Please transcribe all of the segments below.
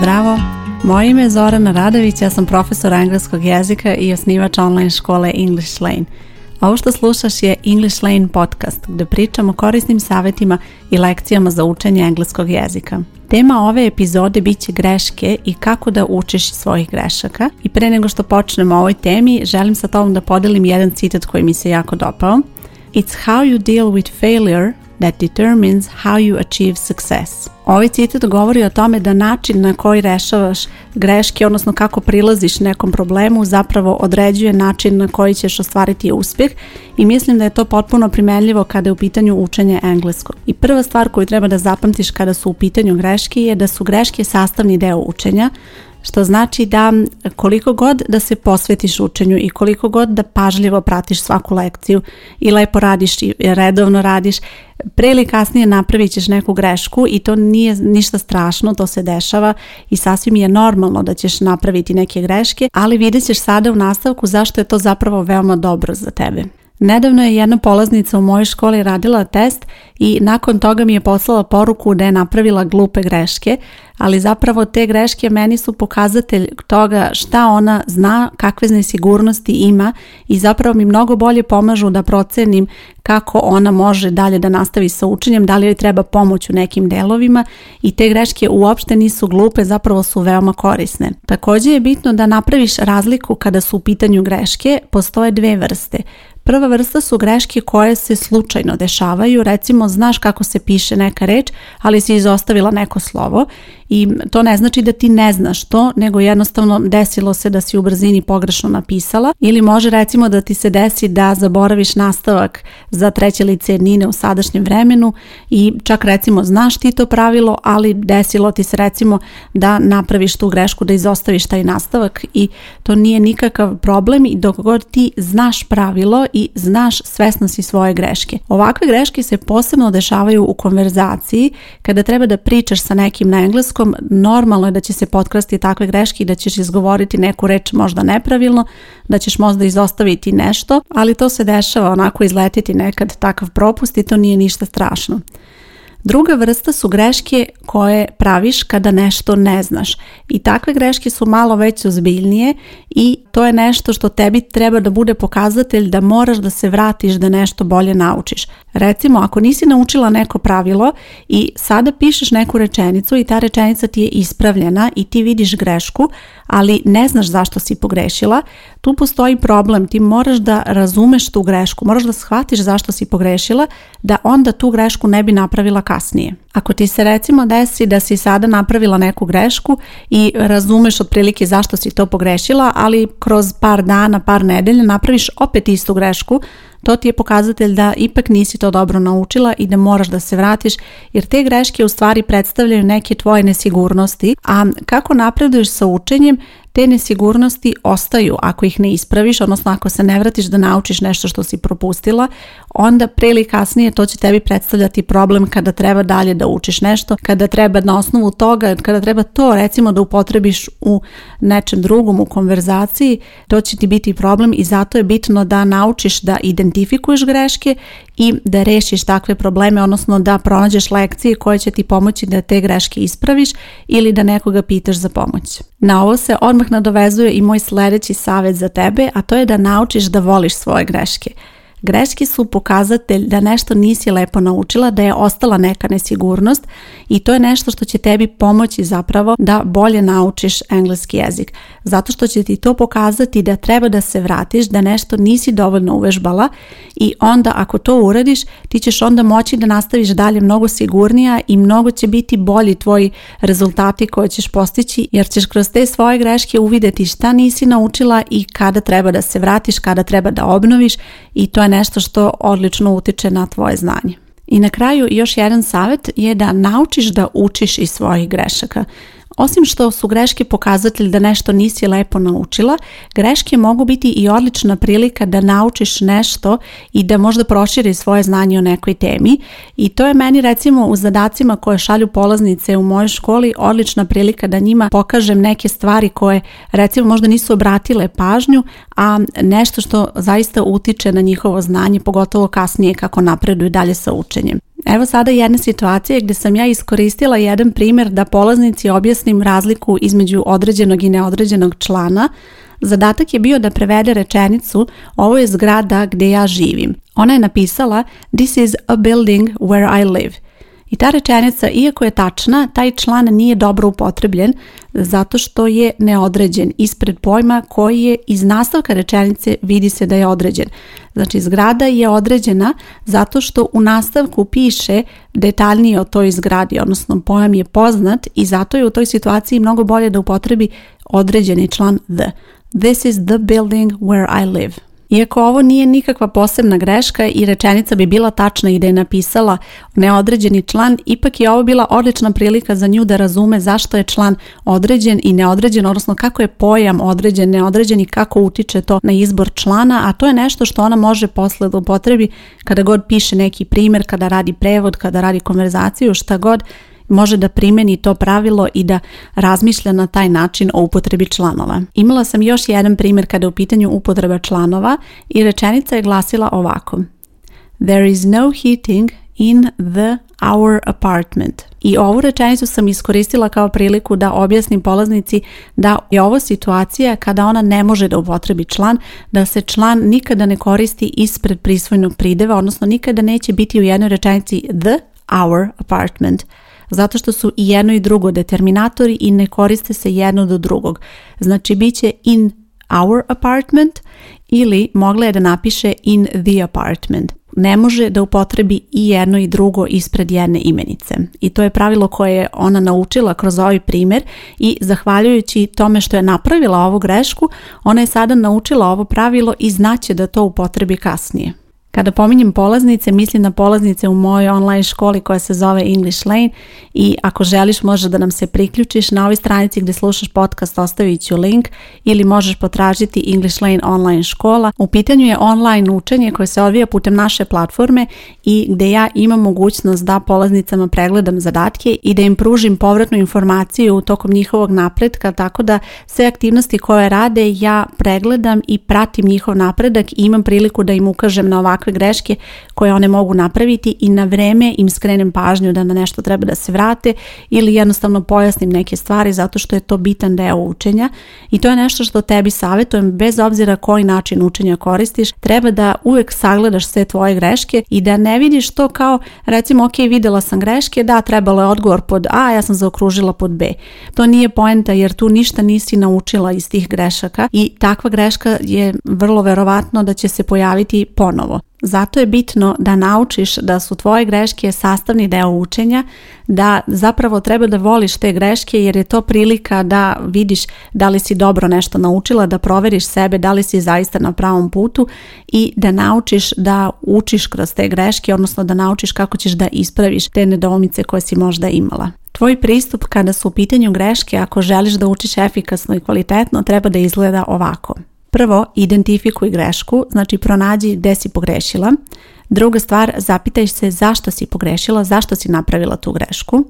zdravo. Moje ime je Zorana Radović, ja sam profesor engleskog jezika i osnivač online škole English Lane. Ovo što slušaš je English Lane podcast gdje pričamo o korisnim savjetima i lekcijama za učenje engleskog jezika. Tema ove epizode bit će greške i kako da učiš svojih grešaka. I pre nego što počnemo o ovoj temi, želim sa tobom da podelim jedan citat koji mi se jako dopao. It's how you deal with failure that determines how you achieve success. Ovaj citat govori o tome da način na koji rešavaš greške, odnosno kako prilaziš nekom problemu, zapravo određuje način na koji ćeš ostvariti uspjeh i mislim da je to potpuno primenljivo kada je u pitanju učenje engleskog. I prva stvar koju treba da zapamtiš kada su u pitanju greške je da su greške sastavni deo učenja, što znači da koliko god da se posvetiš učenju i koliko god da pažljivo pratiš svaku lekciju i lepo radiš i redovno radiš, pre ili kasnije napravit ćeš neku grešku i to nije ništa strašno, to se dešava i sasvim je normalno da ćeš napraviti neke greške, ali vidjet ćeš sada u nastavku zašto je to zapravo veoma dobro za tebe. Nedavno je jedna polaznica u mojoj školi radila test i nakon toga mi je poslala poruku da je napravila glupe greške, ali zapravo te greške meni su pokazatelj toga šta ona zna, kakve nesigurnosti ima i zapravo mi mnogo bolje pomažu da procenim kako ona može dalje da nastavi sa učenjem, da li joj treba pomoć u nekim delovima i te greške uopšte nisu glupe, zapravo su veoma korisne. Također je bitno da napraviš razliku kada su u pitanju greške, postoje dve vrste. Prva vrsta su greške koje se slučajno dešavaju, recimo znaš kako se piše neka reč, ali si izostavila neko slovo i to ne znači da ti ne znaš to, nego jednostavno desilo se da si u brzini pogrešno napisala ili može recimo da ti se desi da zaboraviš nastavak za treće lice jednine u sadašnjem vremenu i čak recimo znaš ti to pravilo, ali desilo ti se recimo da napraviš tu grešku, da izostaviš taj nastavak i to nije nikakav problem i dok god ti znaš pravilo i znaš svesno si svoje greške. Ovakve greške se posebno dešavaju u konverzaciji kada treba da pričaš sa nekim na engleskom normalno je da će se potkrasti takve greške i da ćeš izgovoriti neku reč možda nepravilno, da ćeš možda izostaviti nešto, ali to se dešava onako izletiti nekad takav propust i to nije ništa strašno. Druga vrsta su greške koje praviš kada nešto ne znaš i takve greške su malo već ozbiljnije i to je nešto što tebi treba da bude pokazatelj da moraš da se vratiš da nešto bolje naučiš. Recimo ako nisi naučila neko pravilo i sada pišeš neku rečenicu i ta rečenica ti je ispravljena i ti vidiš grešku ali ne znaš zašto si pogrešila, tu postoji problem, ti moraš da razumeš tu grešku, moraš da shvatiš zašto si pogrešila da onda tu grešku ne bi napravila kasnije. Ako ti se recimo desi da si sada napravila neku grešku i razumeš otprilike zašto si to pogrešila, ali kroz par dana, par nedelja napraviš opet istu grešku, to ti je pokazatelj da ipak nisi to dobro naučila i da moraš da se vratiš jer te greške u stvari predstavljaju neke tvoje nesigurnosti, a kako napreduješ sa učenjem te nesigurnosti ostaju ako ih ne ispraviš, odnosno ako se ne vratiš da naučiš nešto što si propustila, onda pre ili kasnije to će tebi predstavljati problem kada treba dalje da učiš nešto, kada treba na osnovu toga, kada treba to recimo da upotrebiš u nečem drugom, u konverzaciji, to će ti biti problem i zato je bitno da naučiš da identifikuješ greške i da rešiš takve probleme, odnosno da pronađeš lekcije koje će ti pomoći da te greške ispraviš ili da nekoga pitaš za pomoć. Na ovo se odmah nadovezuje i moj sljedeći savjet za tebe, a to je da naučiš da voliš svoje greške. Greške su pokazatelj da nešto nisi lepo naučila, da je ostala neka nesigurnost i to je nešto što će tebi pomoći zapravo da bolje naučiš engleski jezik. Zato što će ti to pokazati da treba da se vratiš, da nešto nisi dovoljno uvežbala i onda ako to uradiš, ti ćeš onda moći da nastaviš dalje mnogo sigurnija i mnogo će biti bolji tvoji rezultati koje ćeš postići jer ćeš kroz te svoje greške uvideti šta nisi naučila i kada treba da se vratiš, kada treba da obnoviš i to je nešto što odlično utiče na tvoje znanje. I na kraju još jedan savjet je da naučiš da učiš iz svojih grešaka. Osim što su greške pokazatelj da nešto nisi lepo naučila, greške mogu biti i odlična prilika da naučiš nešto i da možda proširi svoje znanje o nekoj temi i to je meni recimo u zadacima koje šalju polaznice u mojoj školi odlična prilika da njima pokažem neke stvari koje recimo možda nisu obratile pažnju, a nešto što zaista utiče na njihovo znanje, pogotovo kasnije kako napreduju dalje sa učenjem. Evo sada jedne situacije gdje sam ja iskoristila jedan primjer da polaznici objasnim razliku između određenog i neodređenog člana. Zadatak je bio da prevede rečenicu ovo je zgrada gdje ja živim. Ona je napisala this is a building where I live. I ta rečenica, iako je tačna, taj član nije dobro upotrebljen, zato što je neodređen ispred pojma koji je iz nastavka rečenice vidi se da je određen. Znači zgrada je određena zato što u nastavku piše detaljnije o toj zgradi, odnosno pojam je poznat i zato je u toj situaciji mnogo bolje da upotrebi određeni član the. This is the building where I live. Iako ovo nije nikakva posebna greška i rečenica bi bila tačna i da je napisala neodređeni član, ipak je ovo bila odlična prilika za nju da razume zašto je član određen i neodređen, odnosno kako je pojam određen, neodređen i kako utiče to na izbor člana, a to je nešto što ona može posle da upotrebi kada god piše neki primjer, kada radi prevod, kada radi konverzaciju, šta god može da primeni to pravilo i da razmišlja na taj način o upotrebi članova. Imala sam još jedan primjer kada je u pitanju upotreba članova i rečenica je glasila ovako. There is no heating in the our apartment. I ovu rečenicu sam iskoristila kao priliku da objasnim polaznici da je ovo situacija kada ona ne može da upotrebi član, da se član nikada ne koristi ispred prisvojnog prideva, odnosno nikada neće biti u jednoj rečenici the our apartment zato što su i jedno i drugo determinatori i ne koriste se jedno do drugog. Znači bit će in our apartment ili mogla je da napiše in the apartment. Ne može da upotrebi i jedno i drugo ispred jedne imenice. I to je pravilo koje je ona naučila kroz ovaj primjer i zahvaljujući tome što je napravila ovu grešku, ona je sada naučila ovo pravilo i znaće da to upotrebi kasnije. Kada pominjem polaznice, mislim na polaznice u mojoj online školi koja se zove English Lane i ako želiš možeš da nam se priključiš na ovoj stranici gdje slušaš podcast ostavit ću link ili možeš potražiti English Lane online škola. U pitanju je online učenje koje se odvija putem naše platforme i gdje ja imam mogućnost da polaznicama pregledam zadatke i da im pružim povratnu informaciju tokom njihovog napretka tako da sve aktivnosti koje rade ja pregledam i pratim njihov napredak i imam priliku da im ukažem na ovakve takve greške koje one mogu napraviti i na vreme im skrenem pažnju da na nešto treba da se vrate ili jednostavno pojasnim neke stvari zato što je to bitan deo učenja i to je nešto što tebi savjetujem bez obzira koji način učenja koristiš, treba da uvek sagledaš sve tvoje greške i da ne vidiš to kao recimo ok vidjela sam greške, da trebalo je odgovor pod A, ja sam zaokružila pod B. To nije poenta jer tu ništa nisi naučila iz tih grešaka i takva greška je vrlo verovatno da će se pojaviti ponovo. Zato je bitno da naučiš da su tvoje greške sastavni deo učenja, da zapravo treba da voliš te greške jer je to prilika da vidiš da li si dobro nešto naučila, da proveriš sebe, da li si zaista na pravom putu i da naučiš da učiš kroz te greške, odnosno da naučiš kako ćeš da ispraviš te nedoumice koje si možda imala. Tvoj pristup kada su u pitanju greške, ako želiš da učiš efikasno i kvalitetno, treba da izgleda ovako. Prvo, identifikuj grešku, znači pronađi gdje si pogrešila. Druga stvar, zapitaj se zašto si pogrešila, zašto si napravila tu grešku.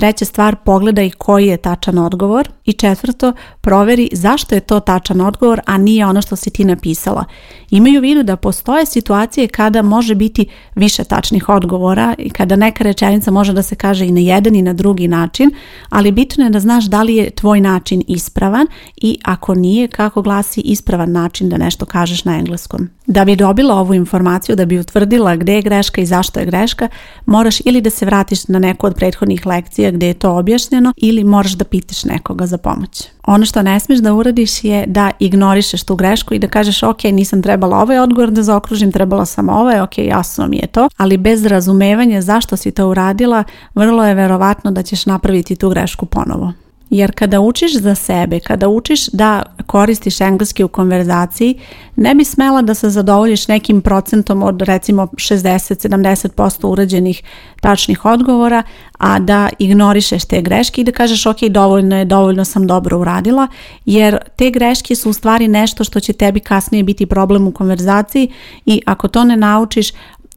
Treća stvar, pogledaj koji je tačan odgovor. I četvrto, proveri zašto je to tačan odgovor, a nije ono što si ti napisala. Imaju u vidu da postoje situacije kada može biti više tačnih odgovora i kada neka rečenica može da se kaže i na jedan i na drugi način, ali bitno je da znaš da li je tvoj način ispravan i ako nije, kako glasi ispravan način da nešto kažeš na engleskom. Da bi dobila ovu informaciju, da bi utvrdila gdje je greška i zašto je greška, moraš ili da se vratiš na neku od prethodnih lekcija gdje je to objašnjeno ili moraš da pitaš nekoga za pomoć. Ono što ne smiješ da uradiš je da ignorišeš tu grešku i da kažeš ok, nisam trebala ovaj odgovor da zaokružim, trebala sam ovaj, ok, jasno mi je to, ali bez razumevanja zašto si to uradila, vrlo je verovatno da ćeš napraviti tu grešku ponovo. Jer kada učiš za sebe, kada učiš da koristiš engleski u konverzaciji, ne bi smela da se zadovoljiš nekim procentom od recimo 60-70% urađenih tačnih odgovora, a da ignorišeš te greške i da kažeš ok, dovoljno je, dovoljno sam dobro uradila, jer te greške su u stvari nešto što će tebi kasnije biti problem u konverzaciji i ako to ne naučiš,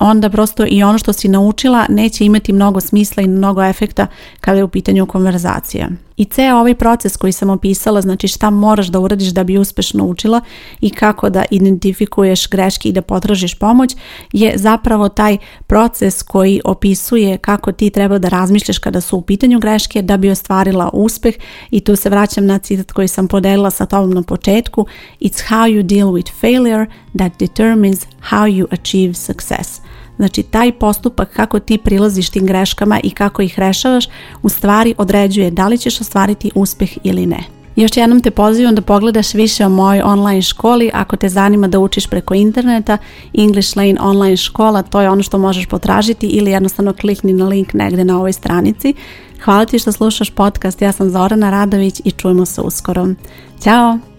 onda prosto i ono što si naučila neće imati mnogo smisla i mnogo efekta kada je u pitanju konverzacija. I ceo ovaj proces koji sam opisala, znači šta moraš da uradiš da bi uspešno učila i kako da identifikuješ greške i da potražiš pomoć, je zapravo taj proces koji opisuje kako ti treba da razmišljaš kada su u pitanju greške da bi ostvarila uspeh i tu se vraćam na citat koji sam podelila sa tobom na početku It's how you deal with failure that determines how you achieve success. Znači taj postupak kako ti prilaziš tim greškama i kako ih rešavaš u stvari određuje da li ćeš ostvariti uspeh ili ne. Još jednom te pozivam da pogledaš više o mojoj online školi ako te zanima da učiš preko interneta. English Lane online škola, to je ono što možeš potražiti ili jednostavno klikni na link negde na ovoj stranici. Hvala ti što slušaš podcast, ja sam Zorana Radović i čujemo se uskoro. Ćao!